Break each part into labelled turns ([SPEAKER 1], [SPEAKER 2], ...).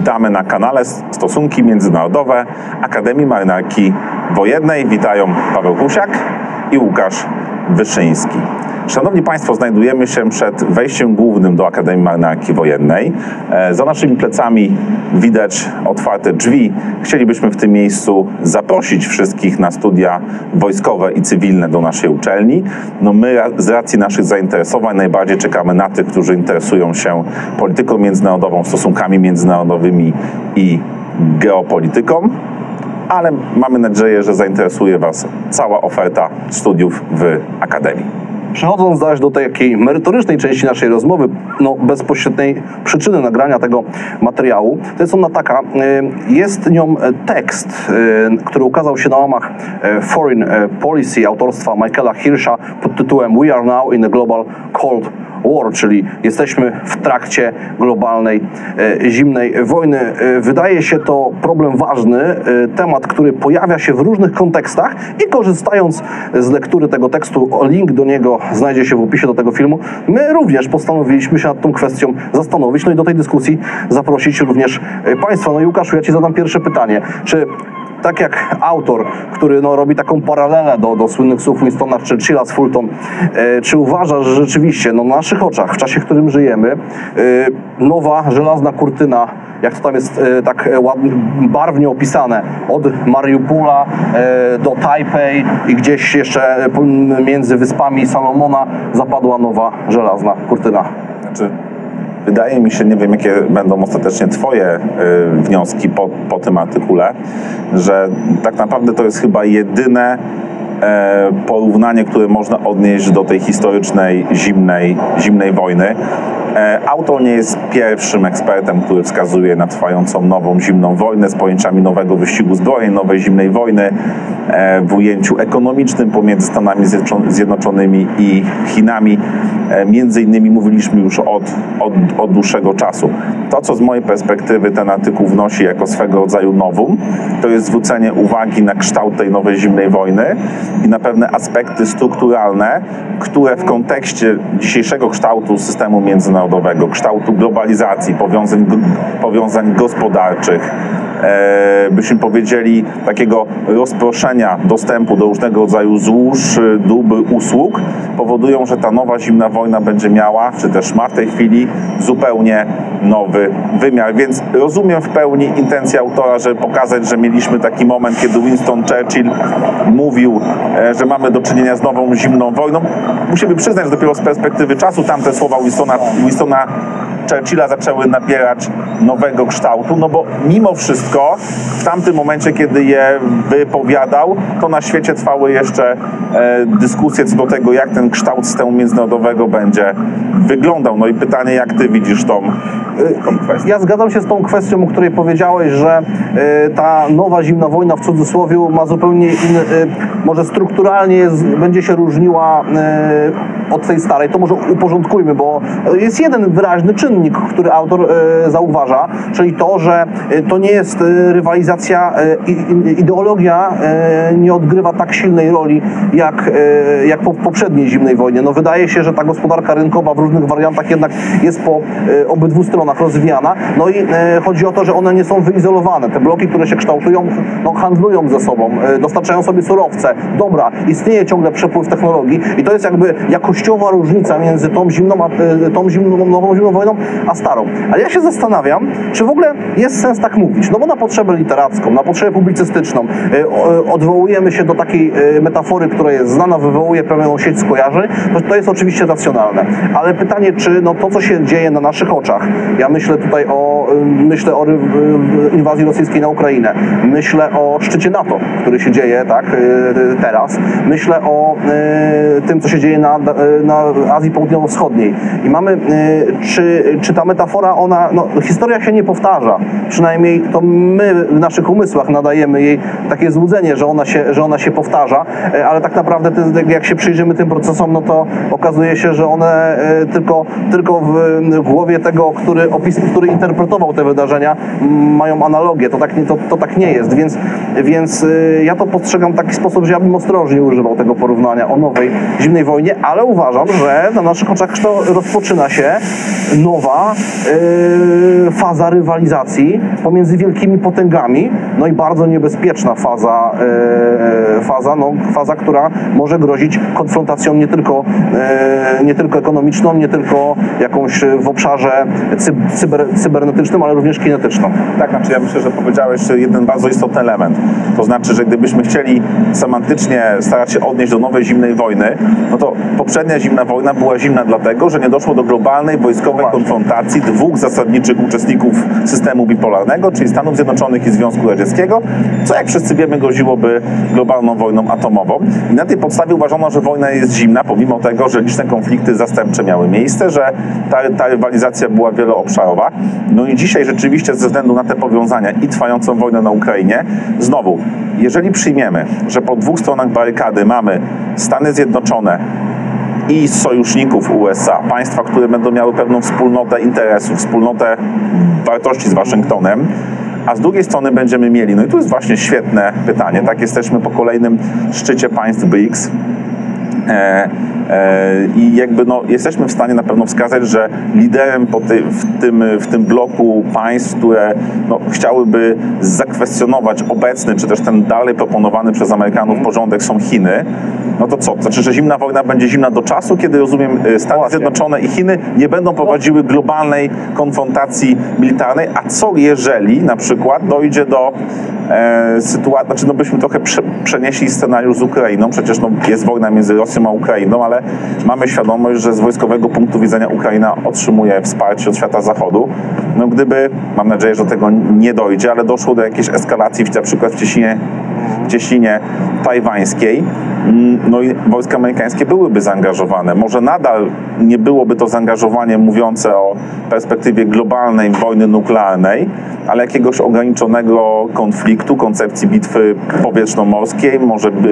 [SPEAKER 1] Witamy na kanale Stosunki Międzynarodowe Akademii Marynarki Wojennej. Witają Paweł Kusiak i Łukasz Wyszyński. Szanowni Państwo, znajdujemy się przed wejściem głównym do Akademii Marynarki Wojennej. E, Za naszymi plecami widać otwarte drzwi. Chcielibyśmy w tym miejscu zaprosić wszystkich na studia wojskowe i cywilne do naszej uczelni. No my z racji naszych zainteresowań najbardziej czekamy na tych, którzy interesują się polityką międzynarodową, stosunkami międzynarodowymi i geopolityką ale mamy nadzieję, że zainteresuje Was cała oferta studiów w Akademii.
[SPEAKER 2] Przechodząc zaś do takiej merytorycznej części naszej rozmowy, no bezpośredniej przyczyny nagrania tego materiału, to jest ona taka, y, jest nią e, tekst, y, który ukazał się na łamach e, Foreign e, Policy autorstwa Michaela Hirscha pod tytułem We are now in a global cold war, czyli jesteśmy w trakcie globalnej e, zimnej wojny. E, Wydaje się to problem ważny, e, temat, który pojawia się w różnych kontekstach i korzystając z lektury tego tekstu, link do niego znajdzie się w opisie do tego filmu, my również postanowiliśmy się nad tą kwestią zastanowić, no i do tej dyskusji zaprosić również Państwa. No i Łukaszu, ja Ci zadam pierwsze pytanie. Czy tak jak autor, który no, robi taką paralelę do, do słynnych słów Winstona Churchilla z Fulton, e, czy uważasz, że rzeczywiście no, na naszych oczach, w czasie, w którym żyjemy, e, nowa żelazna kurtyna, jak to tam jest e, tak ładnie, barwnie opisane, od Mariupola e, do Tajpej i gdzieś jeszcze e, między wyspami Salomona zapadła nowa żelazna kurtyna.
[SPEAKER 1] Znaczy, wydaje mi się, nie wiem jakie będą ostatecznie Twoje y, wnioski po, po tym artykule, że tak naprawdę to jest chyba jedyne porównanie, które można odnieść do tej historycznej zimnej, zimnej wojny. E, Autor nie jest pierwszym ekspertem, który wskazuje na trwającą nową zimną wojnę z pojęciami nowego wyścigu zbrojeń, nowej zimnej wojny e, w ujęciu ekonomicznym pomiędzy Stanami Zjednoczo- Zjednoczonymi i Chinami. E, Między innymi mówiliśmy już od, od, od dłuższego czasu. To, co z mojej perspektywy ten artykuł wnosi jako swego rodzaju nowum, to jest zwrócenie uwagi na kształt tej nowej zimnej wojny i na pewne aspekty strukturalne, które w kontekście dzisiejszego kształtu systemu międzynarodowego, kształtu globalizacji, powiązań, powiązań gospodarczych, byśmy powiedzieli, takiego rozproszenia dostępu do różnego rodzaju złóż, y, dóbr, usług, powodują, że ta nowa zimna wojna będzie miała, czy też ma w tej chwili, zupełnie nowy wymiar. Więc rozumiem w pełni intencję autora, żeby pokazać, że mieliśmy taki moment, kiedy Winston Churchill mówił, e, że mamy do czynienia z nową zimną wojną. Musimy przyznać, że dopiero z perspektywy czasu tamte słowa Winstona, Winstona Churchilla zaczęły nabierać nowego kształtu, no bo mimo wszystko w tamtym momencie, kiedy je wypowiadał, to na świecie trwały jeszcze e, dyskusje co do tego, jak ten kształt systemu międzynarodowego będzie wyglądał. No i pytanie, jak ty widzisz tą, tą kwestię?
[SPEAKER 2] Ja zgadzam się z tą kwestią, o której powiedziałeś, że e, ta nowa zimna wojna w cudzysłowie ma zupełnie inny, e, może strukturalnie będzie się różniła od tej starej. To może uporządkujmy, bo jest jeden wyraźny czynnik, który autor e, zauważa, czyli to, że e, to nie jest e, rywalizacja, ideologia nie odgrywa tak silnej roli jak, jak po poprzedniej zimnej wojnie. No wydaje się, że ta gospodarka rynkowa w różnych wariantach jednak jest po obydwu stronach rozwijana. No i chodzi o to, że one nie są wyizolowane. Te bloki, które się kształtują, no, handlują ze sobą, dostarczają sobie surowce. Dobra, istnieje ciągle przepływ technologii i to jest jakby jakościowa różnica między tą zimną, a, tą zimną, nową zimną wojną, a starą. Ale ja się zastanawiam, czy w ogóle jest sens tak mówić. No bo na potrzebę literacką, na potrzebę publicystyczną e, o- odwołujemy się do takiej e, metafory, która jest znana, wywołuje pewną sieć skojarzeń, to, jest oczywiście racjonalne. Ale pytanie, czy no, to, co się dzieje na naszych oczach, ja myślę tutaj o, y, myślę o y, inwazji rosyjskiej na Ukrainę, myślę o szczycie NATO, który się dzieje tak y, y, teraz, myślę o y, tym, co się dzieje na, y, na Azji Południowo-Wschodniej. I mamy, y, czy, czy ta metafora, ona, no, historia się nie powtarza, przynajmniej to my w naszych umysłach nadajemy jej takie złudzenie, że ona się, że ona się powtarza, e, ale tak naprawdę jak się przyjrzymy tym procesom, no to okazuje się, że one e, tylko, tylko w głowie tego, który, opis, który interpretował te wydarzenia, mają analogię. To tak, nie- to, to tak nie jest, więc więc y, ja to postrzegam w taki sposób, że ja bym ostrożnie używał tego porównania o nowej zimnej wojnie, ale uważam, że na naszych oczach to rozpoczyna się nowa y, faza rywalizacji pomiędzy wielkimi potęgami, no i bardzo niebezpieczna faza, y, faza, no, faza, która może grozić konfrontacją nie tylko, y, nie tylko ekonomiczną, nie tylko jakąś w obszarze cy, cyber, cybernetycznym, ale również kinetyczną.
[SPEAKER 1] Tak, znaczy ja myślę, że powiedziałeś jeden bardzo istotny element. To znaczy, że gdybyśmy chcieli semantycznie starać się odnieść do nowej zimnej wojny, no to poprzednia zimna wojna była zimna dlatego, że nie doszło do globalnej wojskowej
[SPEAKER 2] Właśnie.
[SPEAKER 1] Konfrontacji dwóch zasadniczych uczestników systemu bipolarnego, czyli Stanów Zjednoczonych i Związku Radzieckiego, co jak wszyscy wiemy groziłoby globalną wojną atomową. I na tej podstawie uważano, że wojna jest zimna, pomimo tego, że liczne konflikty zastępcze miały miejsce, że ta, ta rywalizacja była wieloobszarowa. No i dzisiaj rzeczywiście ze względu na te powiązania i trwającą wojnę na Ukrainie, znowu, jeżeli przyjmiemy, że po dwóch stronach barykady mamy Stany Zjednoczone, i sojuszników USA, państwa, które będą miały pewną wspólnotę interesów, wspólnotę wartości z Waszyngtonem, a z drugiej strony będziemy mieli, no i tu jest właśnie świetne pytanie, tak jesteśmy po kolejnym szczycie państw BRICS, E, e, I jakby no, jesteśmy w stanie na pewno wskazać, że liderem ty, w, tym, w tym bloku państw, które no, chciałyby zakwestionować obecny, czy też ten dalej proponowany przez Amerykanów porządek są Chiny, no to co? Znaczy, że zimna wojna będzie zimna do czasu, kiedy rozumiem e, Stany. Zjednoczone i Chiny nie będą prowadziły globalnej konfrontacji militarnej, a co jeżeli na przykład dojdzie do e, sytuacji, znaczy no byśmy trochę prze, przenieśli scenariusz z Ukrainą, przecież no, jest wojna między Rosją a Ukrainą, ale mamy świadomość, że z wojskowego punktu widzenia Ukraina otrzymuje wsparcie od świata zachodu. No gdyby, mam nadzieję, że do tego nie dojdzie, ale doszło do jakiejś eskalacji, na przykład w Cieśninie, w Cieśninie tajwańskiej, no i wojska amerykańskie byłyby zaangażowane. Może nadal nie byłoby to zaangażowanie mówiące o perspektywie globalnej wojny nuklearnej, ale jakiegoś ograniczonego konfliktu, koncepcji bitwy powietrzno-morskiej, może by,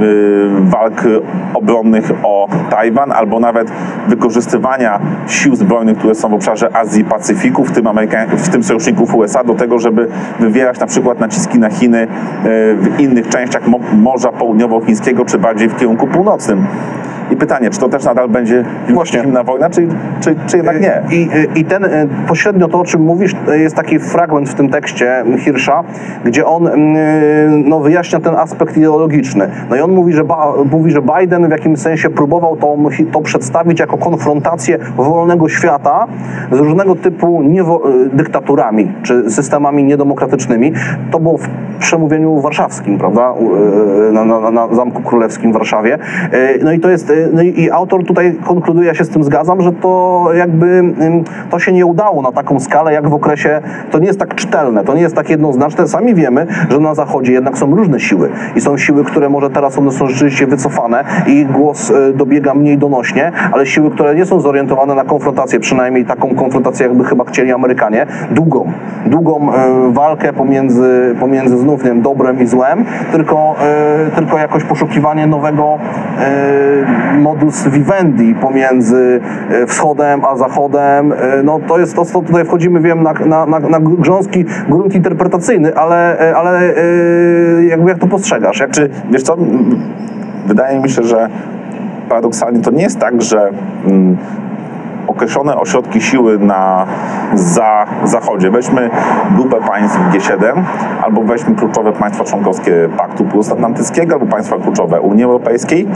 [SPEAKER 1] y, walk obronnych o Tajwan, albo nawet wykorzystywania sił zbrojnych, które są w obszarze Azji Pacyfiku, w tym, Ameryka- w tym sojuszników USA, do tego, żeby wywierać na przykład naciski na Chiny y, w innych częściach Mo- Morza Południowochińskiego, czy bardziej w kierunku północnym. I pytanie, czy to też nadal będzie
[SPEAKER 2] Właśnie.
[SPEAKER 1] zimna wojna, czy, czy, czy jednak nie?
[SPEAKER 2] I, I ten e, pośrednio to, o czym mówisz, jest taki fragment w tym tekście Hirscha, gdzie on mm, no, wyjaśnia ten aspekt ideologiczny. No i on mówi, że, ba, mówi, że Biden w jakimś sensie próbował to, to przedstawić jako konfrontację wolnego świata z różnego typu niewo, e, dyktaturami czy systemami niedemokratycznymi. To było w przemówieniu warszawskim, prawda, na, na, na Zamku Królewskim w Warszawie. No i to jest, no i autor tutaj konkluduje, ja się z tym zgadzam, że to jakby to się nie udało na taką skalę, jak w okresie, to nie jest tak czytelne, to nie jest tak jednoznaczne. Sami wiemy, że na Zachodzie jednak są różne siły i są siły, które może teraz one są rzeczywiście wycofane i głos e, dobiega mniej donośnie, ale siły, które nie są zorientowane na konfrontację, przynajmniej taką konfrontację, jakby chyba chcieli Amerykanie, długą, długą e, walkę pomiędzy, pomiędzy znów nie wiem, dobrem i złem, tylko, e, tylko jakoś poszukiwanie nowego modus vivendi pomiędzy e, wschodem a zachodem. E, no to jest to, co tutaj wchodzimy, wiem, na, na, na, na grząski grunt interpretacyjny, ale, e, ale jakby jak to postrzegasz? Jak,
[SPEAKER 1] Czy, wiesz co, wydaje mi się, że paradoksalnie to nie jest tak, że mm, określone ośrodki siły na za, zachodzie, weźmy grupę państw G7, albo weźmy kluczowe państwa członkowskie Paktu Północnoatlantyckiego, albo państwa kluczowe Unii Europejskiej,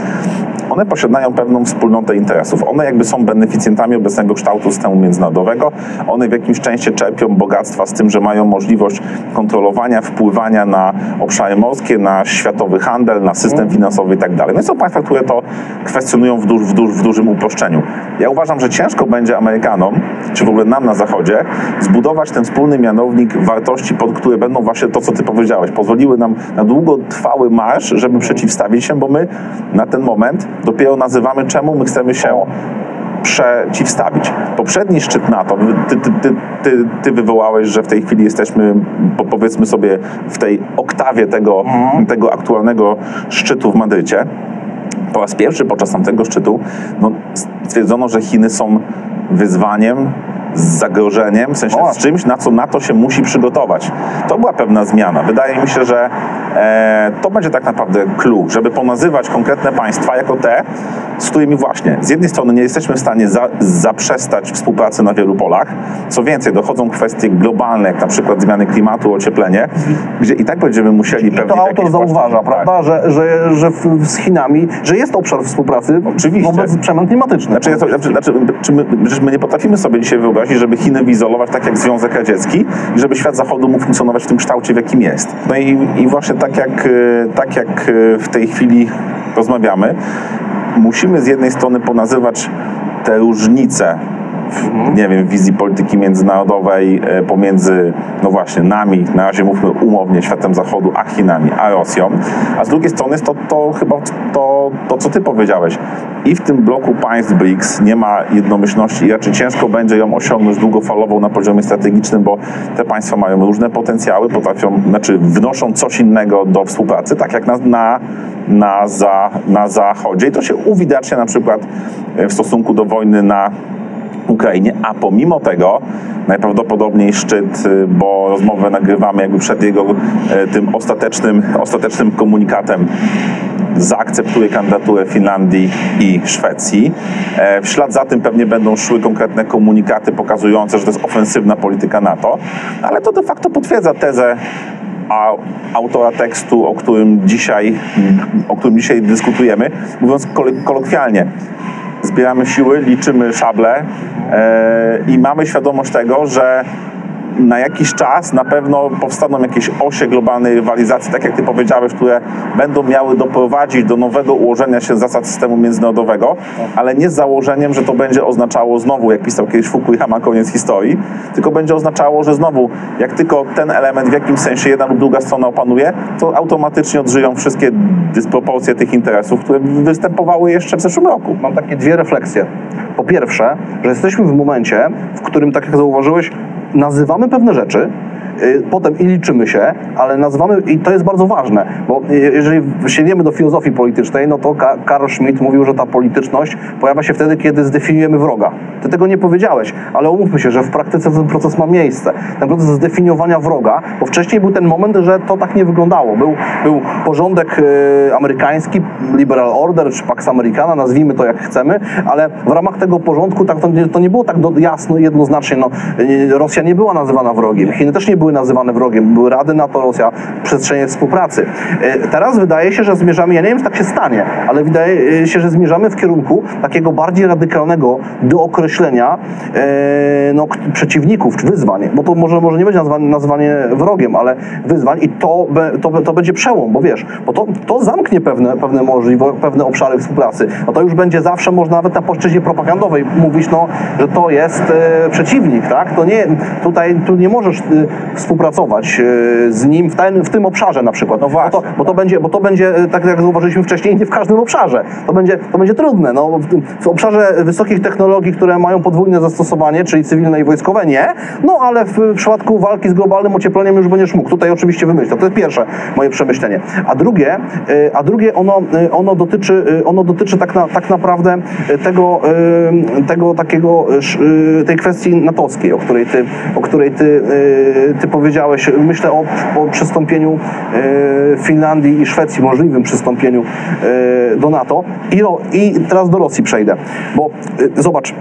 [SPEAKER 1] one posiadają pewną wspólnotę interesów. One jakby są beneficjentami obecnego kształtu systemu międzynarodowego. One w jakimś części czerpią bogactwa z tym, że mają możliwość kontrolowania, wpływania na obszary morskie, na światowy handel, na system finansowy i tak dalej. No i są państwa, które to kwestionują w, w, w dużym uproszczeniu. Ja uważam, że ciężko będzie Amerykanom, czy w ogóle nam na Zachodzie, zbudować ten wspólny mianownik wartości, pod które będą właśnie to, co ty powiedziałeś, pozwoliły nam na długotrwały marsz, żeby przeciwstawić się, bo my na ten moment dopiero nazywamy, czemu my chcemy się przeciwstawić. Poprzedni szczyt NATO, ty, ty, ty, ty, ty wywołałeś, że w tej chwili jesteśmy, po, powiedzmy sobie, w tej oktawie tego, tego aktualnego szczytu w Madrycie. Po raz pierwszy podczas tamtego szczytu no, stwierdzono, że Chiny są wyzwaniem, zagrożeniem, w sensie
[SPEAKER 2] O.
[SPEAKER 1] z czymś, na co NATO się musi przygotować. To była pewna zmiana. Wydaje mi się, że E, to będzie tak naprawdę clue, żeby ponazywać konkretne państwa jako te, z którymi właśnie z jednej strony nie jesteśmy w stanie za, zaprzestać współpracy na wielu polach. Co więcej, dochodzą kwestie globalne, jak na przykład zmiany klimatu, ocieplenie, gdzie i tak będziemy musieli pewnie
[SPEAKER 2] To autor zauważa,
[SPEAKER 1] płaszczyźnie-
[SPEAKER 2] prawda, że, że, że w, z Chinami, że jest obszar współpracy
[SPEAKER 1] Oczywiście.
[SPEAKER 2] wobec przemian klimatycznych.
[SPEAKER 1] Znaczy, to, znaczy, znaczy, czy my, my nie potrafimy sobie dzisiaj wyobrazić, żeby Chiny wyizolować tak jak Związek Radziecki i żeby świat zachodu mógł funkcjonować w tym kształcie, w jakim jest. No i, i właśnie tak jak, e, tak jak e, w tej chwili rozmawiamy, musimy z jednej strony ponazywać te różnice w, nie wiem, wizji polityki międzynarodowej e, pomiędzy, no właśnie, nami, na razie mówmy umownie, światem zachodu, a Chinami, a Rosją, a z drugiej strony to, to chyba to, to, co ty powiedziałeś. I w tym bloku państw BRICS nie ma jednomyślności i raczej ciężko będzie ją osiągnąć długofalową na poziomie strategicznym, bo te państwa mają różne potencjały, potrafią, znaczy wnoszą coś innego do współpracy, tak jak na, na, na, za, na Zachodzie i to się uwidacznia na przykład w stosunku do wojny na Ukrainie, a pomimo tego najprawdopodobniej szczyt, y, bo rozmowę nagrywamy jakby przed jego y, tym ostatecznym, ostatecznym komunikatem zaakceptuje kandydaturę Finlandii i Szwecji. E, W ślad za tym pewnie będą szły konkretne komunikaty pokazujące, że to jest ofensywna polityka NATO, ale to de facto potwierdza tezę a autora tekstu, o którym dzisiaj, o którym dzisiaj dyskutujemy, mówiąc kolokwialnie, zbieramy siły, liczymy szable e, i mamy świadomość tego, że na jakiś czas na pewno powstaną jakieś osie globalnej rywalizacji, tak jak ty powiedziałeś, które będą miały doprowadzić do nowego ułożenia się zasad systemu międzynarodowego, ale nie z założeniem, że to będzie oznaczało znowu, jak pisał kiedyś Fukuyama, koniec historii, tylko będzie oznaczało, że znowu, jak tylko ten element w jakimś sensie jedna lub druga strona opanuje, to automatycznie odżyją wszystkie dysproporcje tych interesów, które występowały jeszcze w zeszłym roku.
[SPEAKER 2] Mam takie dwie refleksje. Po pierwsze, że jesteśmy w momencie, w którym, tak jak zauważyłeś, nazywamy pewne rzeczy, potem i liczymy się, ale nazywamy, i to jest bardzo ważne, bo y, jeżeli sięgniemy do filozofii politycznej, no to Ka- Karl Schmitt mówił, że ta polityczność pojawia się wtedy, kiedy zdefiniujemy wroga. Ty tego nie powiedziałeś, ale umówmy się, że w praktyce ten proces ma miejsce. Ten proces zdefiniowania wroga, bo wcześniej był ten moment, że to tak nie wyglądało. Był, był porządek y, amerykański, liberal order, czy Pax Americana, nazwijmy to jak chcemy, ale w ramach tego porządku tak, to, nie, to nie było tak do, jasno, jednoznacznie. No, y, Rosja nie była nazywana wrogiem, Chiny też nie były nazywane wrogiem, były Rady NATO, Rosja, przestrzenie współpracy. Y, Teraz wydaje się, że zmierzamy, ja nie wiem, czy tak się stanie, ale wydaje y, się, że zmierzamy w kierunku takiego bardziej radykalnego dookreślenia e, no, przeciwników czy wyzwań, bo to może, może nie będzie nazwane, nazwanie wrogiem, ale wyzwań i to, to, to będzie przełom, bo wiesz, bo to, to zamknie pewne, pewne możliwości, pewne obszary współpracy. No to już będzie zawsze można nawet na płaszczyźnie propagandowej mówić, no, że to jest e, przeciwnik, tak? To nie, tutaj tu nie możesz e, współpracować e, z nim w, ten, w tym obszarze na przykład.
[SPEAKER 1] No właśnie.
[SPEAKER 2] Bo to, bo to będzie, bo to będzie, e, tak jak zauważyliśmy wcześniej, nie w każdym obszarze. To będzie, to będzie trudne. No, w, w obszarze wysokich technologii, które mają podwójne zastosowanie, czyli cywilne i wojskowe, nie. No ale w przypadku walki z globalnym ociepleniem już będziesz mógł. Tutaj oczywiście wymyślę. To jest pierwsze moje przemyślenie. A drugie, e, a drugie ono, ono dotyczy, ono dotyczy tak, na, tak naprawdę tego, tego takiego, tej kwestii natowskiej, o której ty, o której ty, e, ty powiedziałeś. Myślę o, o przystąpieniu e, Finlandii i Szwecji, możliwym przystąpieniu e, do NATO. I, ro, I teraz do Rosji przejdę, bo e, zobacz, e,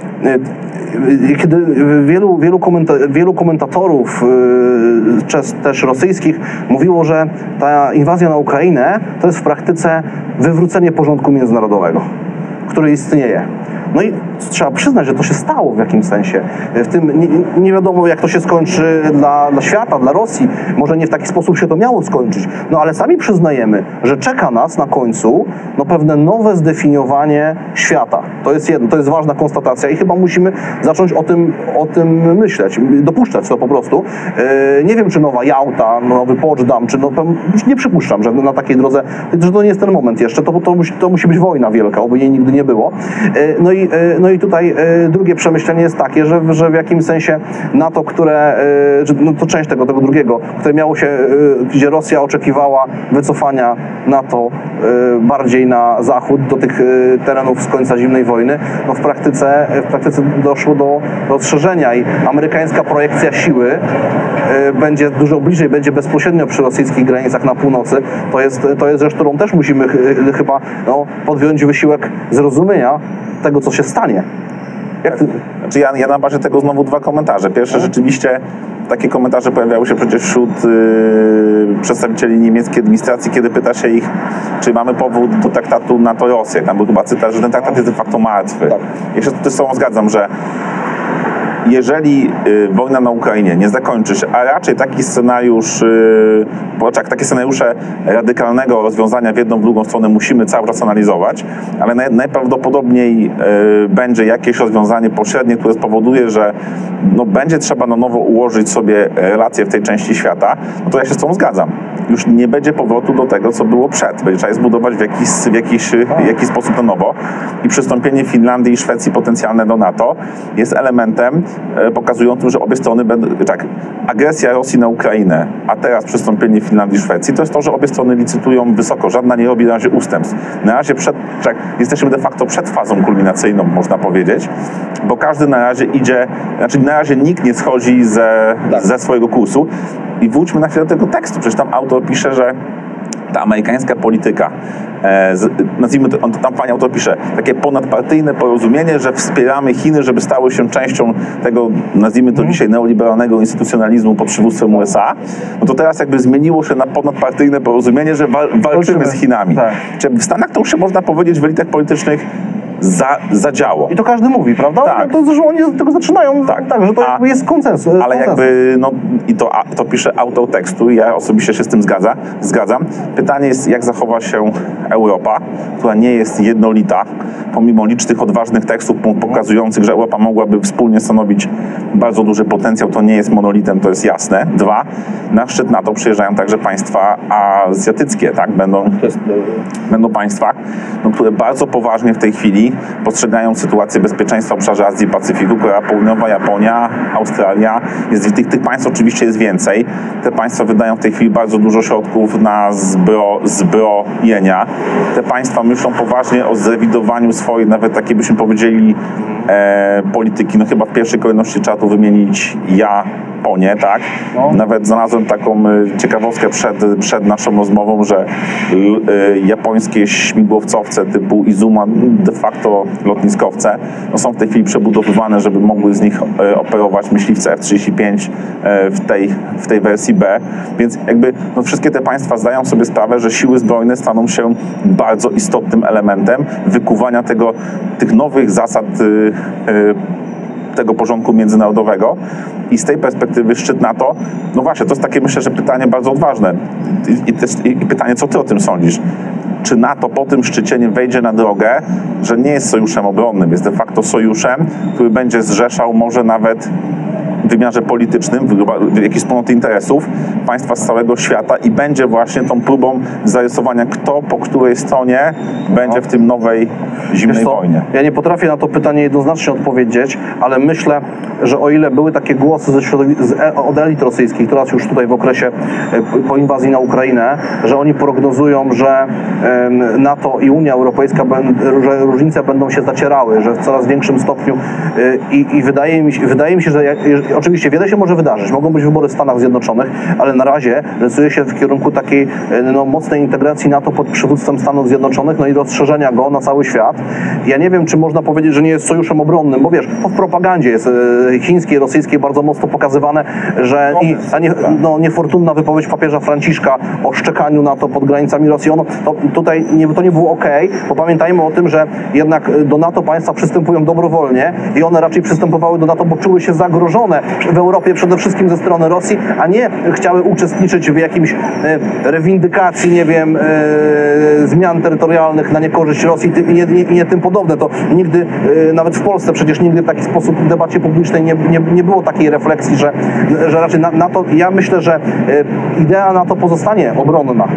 [SPEAKER 2] e, kiedy wielu, wielu, komenta, wielu komentatorów, e, też rosyjskich, mówiło, że ta inwazja na Ukrainę to jest w praktyce wywrócenie porządku międzynarodowego, który istnieje. No i trzeba przyznać, że to się stało w jakimś sensie. W tym nie, nie wiadomo, jak to się skończy dla, dla świata, dla Rosji. Może nie w taki sposób się to miało skończyć. No ale sami przyznajemy, że czeka nas na końcu no, pewne nowe zdefiniowanie świata. To jest jedno, to jest ważna konstatacja i chyba musimy zacząć o tym, o tym myśleć, dopuszczać to po prostu. E, nie wiem, czy nowa Jałta, nowy Poczdam, czy no, nie przypuszczam, że na takiej drodze, że to nie jest ten moment jeszcze, to, to, musi, to musi być wojna wielka, oby jej nigdy nie było. E, No i, e, no i tutaj e, drugie przemyślenie jest takie, że, że w jakimś sensie NATO, które, e, no to część tego, tego drugiego, które miało się, gdzie Rosja oczekiwała wycofania NATO bardziej na zachód, do tych terenów z końca zimnej wojny, no w praktyce, w praktyce doszło do rozszerzenia i amerykańska projekcja siły będzie dużo bliżej, będzie bezpośrednio przy rosyjskich granicach na północy. To jest, to jest rzecz, którą też musimy ch- chyba no, podjąć wysiłek zrozumienia tego, co się stanie. Jak ty,
[SPEAKER 1] Znaczy ja, ja na bazie tego znowu dwa komentarze. Pierwsze, rzeczywiście takie komentarze pojawiały się przecież wśród yy, przedstawicieli niemieckiej administracji, kiedy pyta się ich, czy mamy powód do traktatu NATO-Rosja. Tam był chyba cytat, że ten traktat jest de facto martwy.
[SPEAKER 2] Tak.
[SPEAKER 1] Ja się z tobą zgadzam, że jeżeli y, wojna na Ukrainie nie zakończy się, a raczej taki scenariusz, poczek, takie scenariusze radykalnego rozwiązania w jedną, w drugą stronę musimy cały czas analizować, ale naj, najprawdopodobniej y, będzie jakieś rozwiązanie pośrednie, które spowoduje, że no, będzie trzeba na nowo ułożyć sobie relacje w tej części świata, no to ja się z tą zgadzam. Już nie będzie powrotu do tego, co było przed. Będzie trzeba je zbudować w jakiś, w jakiś, w jakiś sposób na nowo i przystąpienie Finlandii i Szwecji potencjalne do NATO jest elementem pokazującym, że obie strony będą. Tak, agresja Rosji na Ukrainę, a teraz przystąpienie Finlandii i Szwecji, to jest to, że obie strony licytują wysoko. Żadna nie robi na razie ustępstw. Na razie przed, tak, jesteśmy de facto przed fazą kulminacyjną, można powiedzieć, bo każdy na razie idzie, znaczy na razie nikt nie schodzi ze,
[SPEAKER 2] Tak.
[SPEAKER 1] ze swojego kursu. I wróćmy na chwilę do tego tekstu. Przecież tam autor pisze, że ta amerykańska polityka, e, z, nazwijmy to, on, tam pani autor pisze, takie ponadpartyjne porozumienie, że wspieramy Chiny, żeby stały się częścią tego, nazwijmy
[SPEAKER 2] Mhm.
[SPEAKER 1] to dzisiaj, neoliberalnego instytucjonalizmu pod przywództwem USA, no to teraz jakby zmieniło się na ponadpartyjne porozumienie, że wal, walczymy
[SPEAKER 2] Walczymy.
[SPEAKER 1] z Chinami.
[SPEAKER 2] Tak.
[SPEAKER 1] Czy w Stanach to już się można powiedzieć w elitach politycznych za, zadziało.
[SPEAKER 2] I to każdy mówi, prawda?
[SPEAKER 1] Tak.
[SPEAKER 2] To, że oni od tego zaczynają,
[SPEAKER 1] Tak.
[SPEAKER 2] tak, że to
[SPEAKER 1] A-
[SPEAKER 2] jakby jest konsensus.
[SPEAKER 1] Ale
[SPEAKER 2] konsensus.
[SPEAKER 1] jakby, no i to, a- to pisze autor tekstu, ja osobiście się z tym zgadza, zgadzam. Pytanie jest, jak zachowa się Europa, która nie jest jednolita, pomimo licznych odważnych tekstów po- pokazujących, że Europa mogłaby wspólnie stanowić bardzo duży potencjał, to nie jest monolitem, to jest jasne. Dwa, na szczyt NATO przyjeżdżają także państwa azjatyckie, tak? Będą
[SPEAKER 2] To jest,
[SPEAKER 1] będą państwa, no, które bardzo poważnie w tej chwili postrzegają sytuację bezpieczeństwa w obszarze Azji i Pacyfiku. Korea Południowa, Japonia, Australia. Jest, tych, tych państw oczywiście jest więcej. Te państwa wydają w tej chwili bardzo dużo środków na zbro, zbrojenia. Te państwa myślą poważnie o zrewidowaniu swojej, nawet takiej byśmy powiedzieli, e, polityki. No chyba w pierwszej kolejności trzeba tu wymienić Japonię, tak?
[SPEAKER 2] No.
[SPEAKER 1] Nawet znalazłem taką y, ciekawostkę przed, przed naszą rozmową, że y, japońskie śmigłowcowce typu Izuma, de facto lotniskowce, no są w tej chwili przebudowywane, żeby mogły z nich y, operować myśliwce F-35 y, w tej, w tej wersji B. Więc jakby no, wszystkie te państwa zdają sobie sprawę, że siły zbrojne staną się bardzo istotnym elementem wykuwania tego, tych nowych zasad tego porządku międzynarodowego i z tej perspektywy szczyt NATO, no właśnie, to jest takie myślę, że pytanie bardzo odważne i, i, i pytanie, co ty o tym sądzisz? Czy NATO po tym szczycie nie wejdzie na drogę, że nie jest sojuszem obronnym, jest de facto sojuszem, który będzie zrzeszał może nawet wymiarze politycznym, w jakiejś wspólnoty interesów państwa z całego świata i będzie właśnie tą próbą zarysowania, kto po której stronie będzie w tym nowej zimnej wojnie.
[SPEAKER 2] Ja nie potrafię na to pytanie jednoznacznie odpowiedzieć, ale myślę, że o ile były takie głosy ze z, e- od elit rosyjskich, teraz już tutaj w okresie e, po inwazji na Ukrainę, że oni prognozują, że NATO i Unia Europejska, że różnice będą się zacierały, że w coraz większym stopniu e, i, i wydaje, mi się, wydaje mi się, że oczywiście wiele się może wydarzyć, mogą być wybory w Stanach Zjednoczonych, ale na razie rysuje się w kierunku takiej e, no, mocnej integracji NATO pod przywództwem Stanów Zjednoczonych, no i rozszerzenia go na cały świat. Ja nie wiem, czy można powiedzieć, że nie jest sojuszem obronnym, bo wiesz, to w propagandzie jest e, chińskiej, rosyjskiej bardzo mocno pokazywane, że i, a nie, no, niefortunna wypowiedź papieża Franciszka o szczekaniu NATO pod granicami Rosji, ono, to tutaj nie, to nie było ok, bo pamiętajmy o tym, że jednak e, do NATO państwa przystępują dobrowolnie i one raczej przystępowały do NATO, bo czuły się zagrożone w Europie przede wszystkim ze strony Rosji, a nie chciały uczestniczyć w jakimś e, rewindykacji, nie wiem, e, zmian terytorialnych na niekorzyść Rosji i nie, nie, nie tym podobne. To nigdy, e, nawet w Polsce przecież nigdy w taki sposób w debacie publicznej nie, nie, nie było takiej refleksji, że, że raczej na, NATO, ja myślę, że idea NATO pozostanie obronna.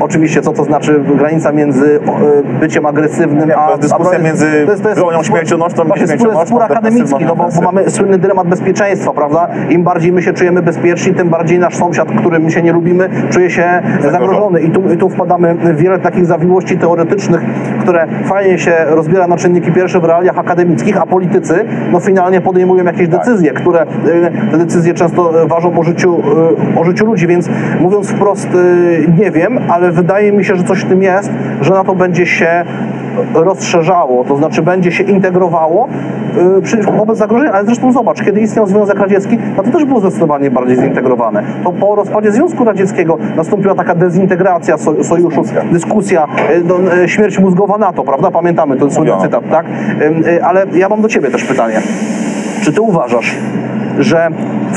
[SPEAKER 2] Oczywiście, co to znaczy granica między e, byciem agresywnym, a...
[SPEAKER 1] to jest dyskusja
[SPEAKER 2] a broń-
[SPEAKER 1] między bronią śmiercionośną i śmiercionośną,
[SPEAKER 2] spór akademicki, no bo, bo mamy słynny dylemat bezpieczeństwa, prawda? Im bardziej my się czujemy bezpieczni, tym bardziej nasz sąsiad, którym się nie lubimy, czuje się zagrożony. I tu, I tu wpadamy w wiele takich zawiłości teoretycznych, które fajnie się rozbiera na czynniki pierwsze w realiach akademickich, a politycy no finalnie podejmują jakieś decyzje, które y, te decyzje często y, ważą o życiu, y, o życiu ludzi, więc mówiąc wprost y, nie wiem, ale wydaje mi się, że coś w tym jest, że na to będzie się rozszerzało, to znaczy będzie się integrowało y, wobec zagrożenia, ale zresztą zobacz, kiedy istniał Związek Radziecki, no to też było zdecydowanie bardziej zintegrowane. To po rozpadzie Związku Radzieckiego nastąpiła taka dezintegracja so, sojuszu, dyskusja, y, no, y, śmierć mózgowa NATO, prawda? Pamiętamy ten słynny
[SPEAKER 1] Mówiono.
[SPEAKER 2] cytat, tak? Ale ja mam do Ciebie też pytanie. Czy Ty uważasz, że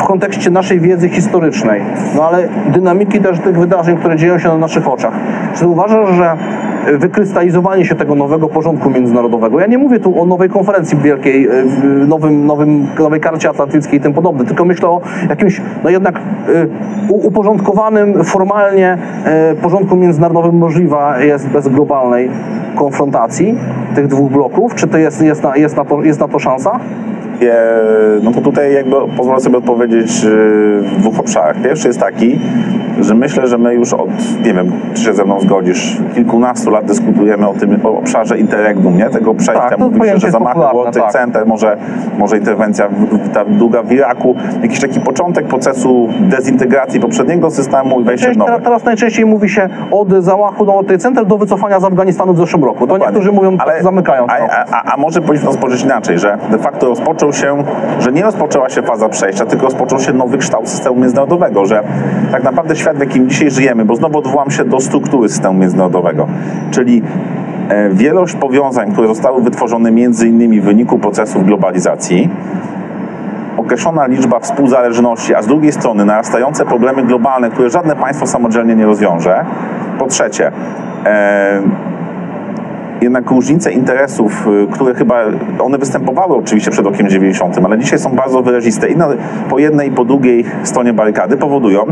[SPEAKER 2] w kontekście naszej wiedzy historycznej, no ale dynamiki też tych wydarzeń, które dzieją się na naszych oczach, czy uważasz, że wykrystalizowanie się tego nowego porządku międzynarodowego, ja nie mówię tu o nowej konferencji wielkiej, w nowym, nowym, nowej karcie atlantyckiej i tym podobne, tylko myślę o jakimś, no jednak u- uporządkowanym formalnie porządku międzynarodowym możliwa jest bez globalnej konfrontacji tych dwóch bloków, czy to jest, jest, na, jest, na, to, jest na to szansa?
[SPEAKER 1] No to tutaj jakby pozwolę sobie odpowiedzieć e, w dwóch obszarach. Pierwszy jest taki, że myślę, że my już od, nie wiem, czy się ze mną zgodzisz, kilkunastu lat dyskutujemy o tym o obszarze interregnum, nie? Tego przejścia.
[SPEAKER 2] Tak,
[SPEAKER 1] Mówi się, że zamachy World Trade
[SPEAKER 2] tak.
[SPEAKER 1] Center, może, może interwencja w- ta długa w Iraku, jakiś taki początek procesu dezintegracji poprzedniego systemu i wejście w nowy.
[SPEAKER 2] teraz, teraz najczęściej mówi się od załachu do tej center do wycofania z Afganistanu w zeszłym roku. To niektórzy mówią, ale, zamykają to.
[SPEAKER 1] A, a, a może powinniśmy to spojrzeć inaczej, że de facto rozpoczął się, że nie rozpoczęła się faza przejścia, tylko rozpoczął się nowy kształt systemu międzynarodowego, że tak naprawdę świat, w jakim dzisiaj żyjemy, bo znowu odwołam się do struktury systemu międzynarodowego, czyli e, wielość powiązań, które zostały wytworzone między innymi w wyniku procesów globalizacji, określona liczba współzależności, a z drugiej strony narastające problemy globalne, które żadne państwo samodzielnie nie rozwiąże. Po trzecie, e, jednak różnice interesów, y, które chyba one występowały oczywiście przed rokiem 90, ale dzisiaj są bardzo wyraziste i na, po jednej i po drugiej stronie barykady powodują,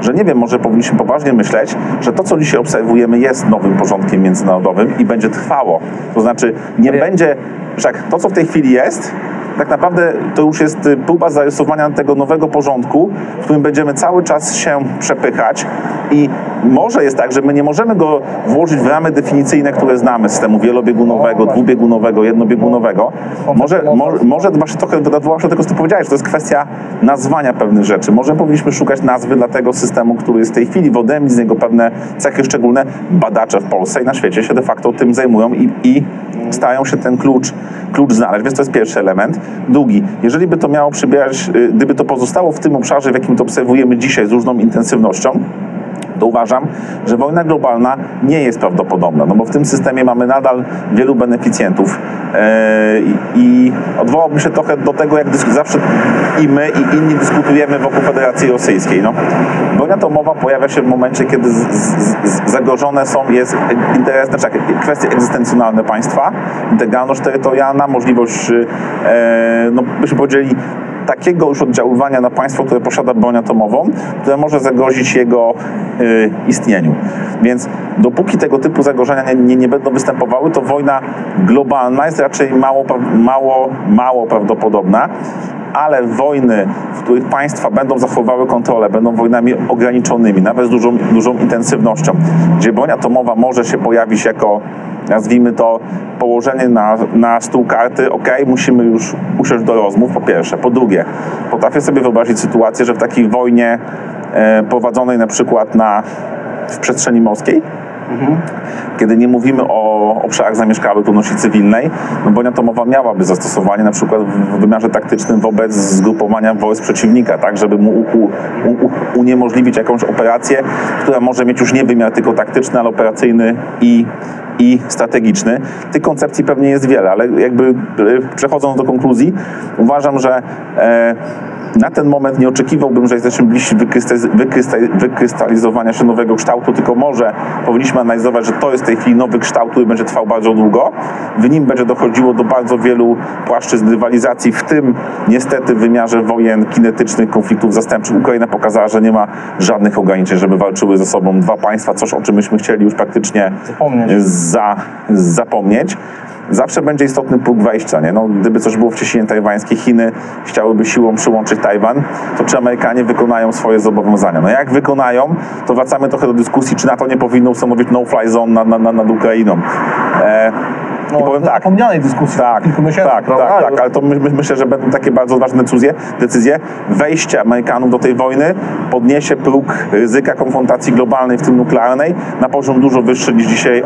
[SPEAKER 1] że nie wiem, może powinniśmy poważnie myśleć, że to, co dzisiaj obserwujemy, jest nowym porządkiem międzynarodowym i będzie trwało. To znaczy nie będzie, wszak to, co w tej chwili jest, tak naprawdę to już jest y, próba zarysowania tego nowego porządku, w którym będziemy cały czas się przepychać i może jest tak, że my nie możemy go włożyć w ramy definicyjne, które znamy, systemu wielobiegunowego, dwubiegunowego, jednobiegunowego. Może, może, może właśnie trochę się do tego, co powiedziałeś, to jest kwestia nazwania pewnych rzeczy. Może powinniśmy szukać nazwy dla tego systemu, który jest w tej chwili, wyodrębnić z niego pewne cechy szczególne. Badacze w Polsce i na świecie się de facto tym zajmują i, i starają się ten klucz, klucz znaleźć, więc to jest pierwszy element. Drugi, jeżeli by to miało przybierać, y, gdyby to pozostało w tym obszarze, w jakim to obserwujemy dzisiaj z różną intensywnością, to uważam, że wojna globalna nie jest prawdopodobna, no bo w tym systemie mamy nadal wielu beneficjentów e, i, odwołałbym się trochę do tego, jak zawsze i my, i inni dyskutujemy wokół Federacji Rosyjskiej. No, wojna atomowa pojawia się w momencie, kiedy z, z, z, zagrożone są, jest interes, znaczy kwestie egzystencjonalne państwa, integralność terytorialna, możliwość, e, no byśmy powiedzieli, takiego już oddziaływania na państwo, które posiada broń atomową, które może zagrozić jego y, istnieniu. Więc dopóki tego typu zagrożenia nie, nie, nie będą występowały, to wojna globalna jest raczej mało, mało, mało prawdopodobna. Ale wojny, w których państwa będą zachowywały kontrolę, będą wojnami ograniczonymi, nawet z dużą, dużą intensywnością, gdzie broń atomowa może się pojawić jako nazwijmy to, położenie na, na stół karty, ok, musimy już usiąść do rozmów, po pierwsze. Po drugie, potrafię sobie wyobrazić sytuację, że w takiej wojnie e, prowadzonej na przykład na, w przestrzeni morskiej, kiedy nie mówimy o obszarach zamieszkałych ludności cywilnej, no broń atomowa miałaby zastosowanie na przykład w wymiarze taktycznym wobec zgrupowania wojsk przeciwnika, tak, żeby mu u, u, uniemożliwić jakąś operację, która może mieć już nie wymiar tylko taktyczny, ale operacyjny i i strategiczny. Tych koncepcji pewnie jest wiele, ale jakby e, przechodząc do konkluzji, uważam, że e, na ten moment nie oczekiwałbym, że jesteśmy bliżsi wykrystal- wykrystal- wykrystalizowania się nowego kształtu, tylko może powinniśmy analizować, że to jest w tej chwili nowy kształt, który będzie trwał bardzo długo. W nim będzie dochodziło do bardzo wielu płaszczyzn rywalizacji, w tym niestety w wymiarze wojen kinetycznych, konfliktów zastępczych. Ukraina pokazała, że nie ma żadnych ograniczeń, żeby walczyły ze sobą dwa państwa, coś o czym myśmy chcieli już praktycznie
[SPEAKER 2] Zapomnieć.
[SPEAKER 1] za, zapomnieć. Zawsze będzie istotny punkt wejścia. Nie? No, gdyby coś było w cieśninie tajwańskiej, Chiny chciałyby siłą przyłączyć Tajwan, to czy Amerykanie wykonają swoje zobowiązania? No jak wykonają, to wracamy trochę do dyskusji, czy NATO nie powinno ustanowić no-fly zone nad, nad, nad, Ukrainą. E, I powiem tak,
[SPEAKER 2] zapomnianej dyskusji
[SPEAKER 1] tak,
[SPEAKER 2] kilku miesięcy,
[SPEAKER 1] tak,
[SPEAKER 2] prawda?
[SPEAKER 1] tak, tak, ale to my, my, myślę, że będą takie bardzo ważne decyzje, decyzje. Wejście Amerykanów do tej wojny podniesie próg ryzyka konfrontacji globalnej, w tym nuklearnej, na poziom dużo wyższy niż dzisiaj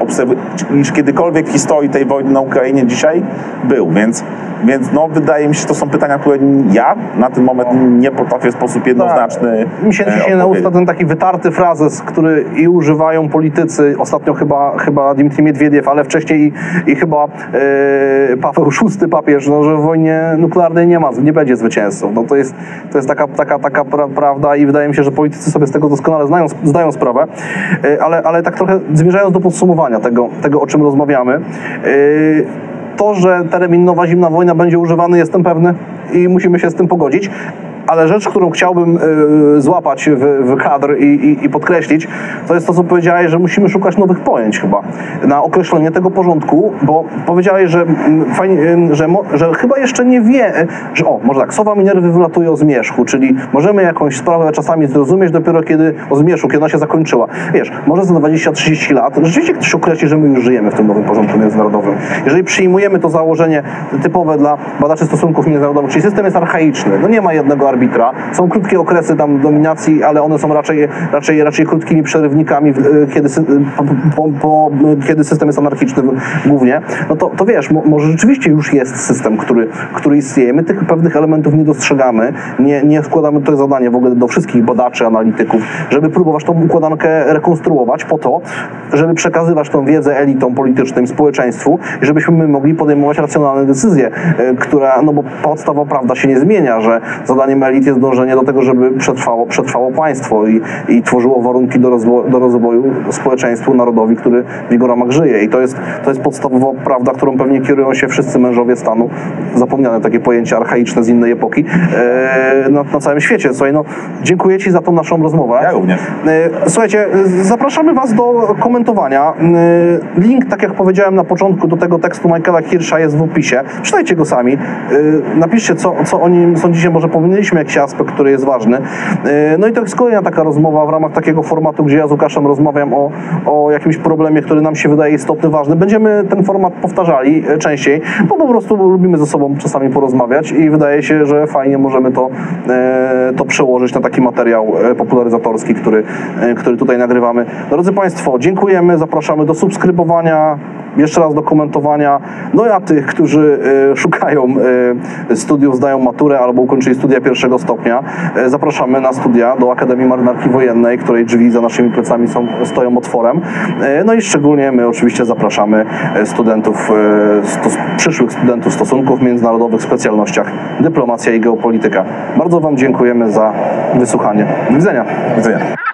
[SPEAKER 1] niż kiedykolwiek w historii tej wojny na Ukrainie dzisiaj był, więc, więc no, wydaje mi się, że to są pytania, które ja na ten moment nie potrafię w sposób jednoznaczny
[SPEAKER 2] Tak. Mi się
[SPEAKER 1] e,
[SPEAKER 2] dzisiaj na usta ten taki wytarty frazes, który i używają politycy, ostatnio chyba, chyba Dmitrij Miedwiediew, ale wcześniej i, i chyba e, Paweł VI papież, no, że w wojnie nuklearnej nie ma, nie będzie zwycięzców. No, to jest, to jest taka, taka, taka pra, prawda i wydaje mi się, że politycy sobie z tego doskonale znają, zdają sprawę, e, ale, ale tak trochę zmierzając do podsumowania tego, tego o czym rozmawiamy, to, że termin nowa zimna wojna będzie używany, jestem pewny i musimy się z tym pogodzić. Ale rzecz, którą chciałbym y, złapać w, kadr i, i, i podkreślić, to jest to, co powiedziałeś, że musimy szukać nowych pojęć chyba na określenie tego porządku, bo powiedziałeś, że, fajnie, y, że, że chyba jeszcze nie wie, y, że o, może tak, sowa Minerwy wylatuje o zmierzchu, czyli możemy jakąś sprawę czasami zrozumieć dopiero kiedy o zmierzchu, kiedy ona się zakończyła. Wiesz, może za 20-30 lat rzeczywiście ktoś określi, że my już żyjemy w tym nowym porządku międzynarodowym. Jeżeli przyjmujemy to założenie typowe dla badaczy stosunków międzynarodowych, czyli system jest archaiczny, no nie ma jednego arbitra, są krótkie okresy tam dominacji, ale one są raczej, raczej, raczej krótkimi przerywnikami, w- kiedy, sy- po, po, po, kiedy system jest anarchiczny głównie, no to, to wiesz, mo, może rzeczywiście już jest system, który, który istnieje. My tych pewnych elementów nie dostrzegamy, nie, nie wkładamy to zadanie w ogóle do wszystkich badaczy, analityków, żeby próbować tą układankę rekonstruować po to, żeby przekazywać tą wiedzę elitom politycznym, społeczeństwu żebyśmy my mogli podejmować racjonalne decyzje, e, która, no bo podstawa prawda się nie zmienia, że zadaniem elit jest dążenie do tego, żeby przetrwało, przetrwało państwo i, i tworzyło warunki do, rozwo- do rozwoju społeczeństwu, narodowi, który w jego ramach żyje. I to jest, to jest podstawowa prawda, którą pewnie kierują się wszyscy mężowie stanu, zapomniane takie pojęcie archaiczne z innej epoki, e, na, na całym świecie. Słuchaj, no, dziękuję Ci za tą naszą rozmowę.
[SPEAKER 1] Ja również.
[SPEAKER 2] E, Słuchajcie, zapraszamy Was do komentowania. E, Link, tak jak powiedziałem na początku, do tego tekstu Michaela Hirscha jest w opisie. Czytajcie go sami. E, Napiszcie, co, co o nim sądzicie. Może pominęliśmy jakiś aspekt, który jest ważny. E, No i to jest kolejna taka rozmowa w ramach takiego formatu, gdzie ja z Łukaszem rozmawiam o, o jakimś problemie, który nam się wydaje istotny, ważny. Będziemy ten format powtarzali e, częściej, bo po prostu lubimy ze sobą czasami porozmawiać i wydaje się, że fajnie możemy to, e, to przełożyć na taki materiał popularyzatorski, który, który tutaj nagrywamy. Drodzy Państwo, dziękujemy, zapraszamy do subskrybowania, jeszcze raz do komentowania. No a tych, którzy e, szukają e, studiów, zdają maturę albo ukończyli studia pierwszego stopnia, e, zapraszamy na studia do Akademii Marynarki Wojennej, której drzwi za naszymi plecami są, stoją otworem. No i szczególnie my oczywiście zapraszamy studentów, stos, przyszłych studentów stosunków międzynarodowych w specjalnościach dyplomacja i geopolityka. Bardzo Wam dziękujemy za wysłuchanie. Do widzenia.
[SPEAKER 1] Do widzenia.